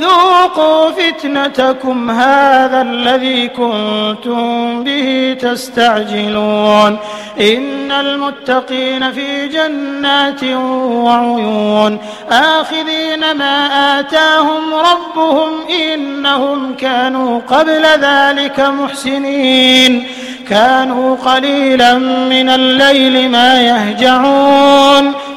ذوقوا فتنتكم هذا الذي كنتم به تستعجلون. إن المتقين في جنات وعيون. آخذين ما آتاهم ربهم إنهم كانوا قبل ذلك محسنين. كانوا قليلا من الليل ما يهجعون.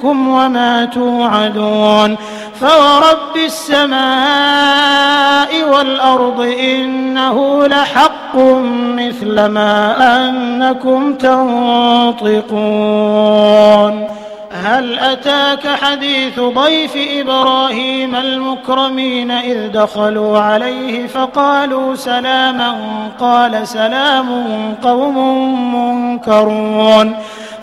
رزقكم وما توعدون فورب السماء والأرض إنه لحق مثل ما أنكم تنطقون هل أتاك حديث ضيف إبراهيم المكرمين إذ دخلوا عليه فقالوا سلاما قال سلام قوم منكرون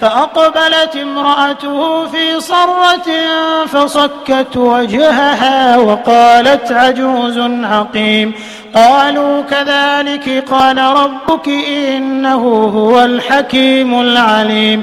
فأقبلت امرأته في صرة فصكت وجهها وقالت عجوز عقيم. قالوا كذلك قال ربك إنه هو الحكيم العليم.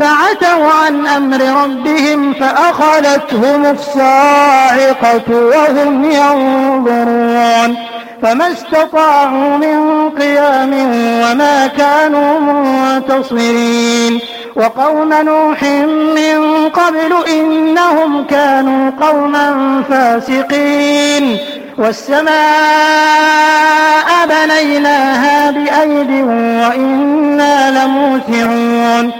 فعتوا عن أمر ربهم فأخذتهم الصاعقة وهم ينظرون فما استطاعوا من قيام وما كانوا منتصرين وقوم نوح من قبل إنهم كانوا قوما فاسقين والسماء بنيناها بأيد وإنا لموسعون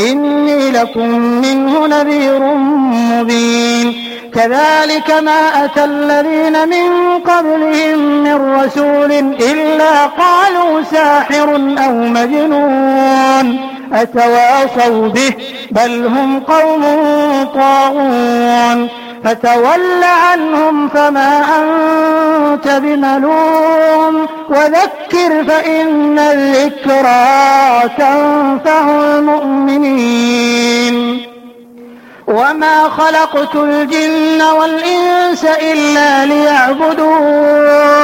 إني لكم منه نذير مبين. كذلك ما أتى الذين من قبلهم من رسول إلا قالوا ساحر أو مجنون. أتواصوا به بل هم قوم طاغون. فتول عنهم فما أنت بملوم. وذكر فإن الذكرى تنفع المؤمنين. وما خلقت الجن والإنس إلا ليعبدون.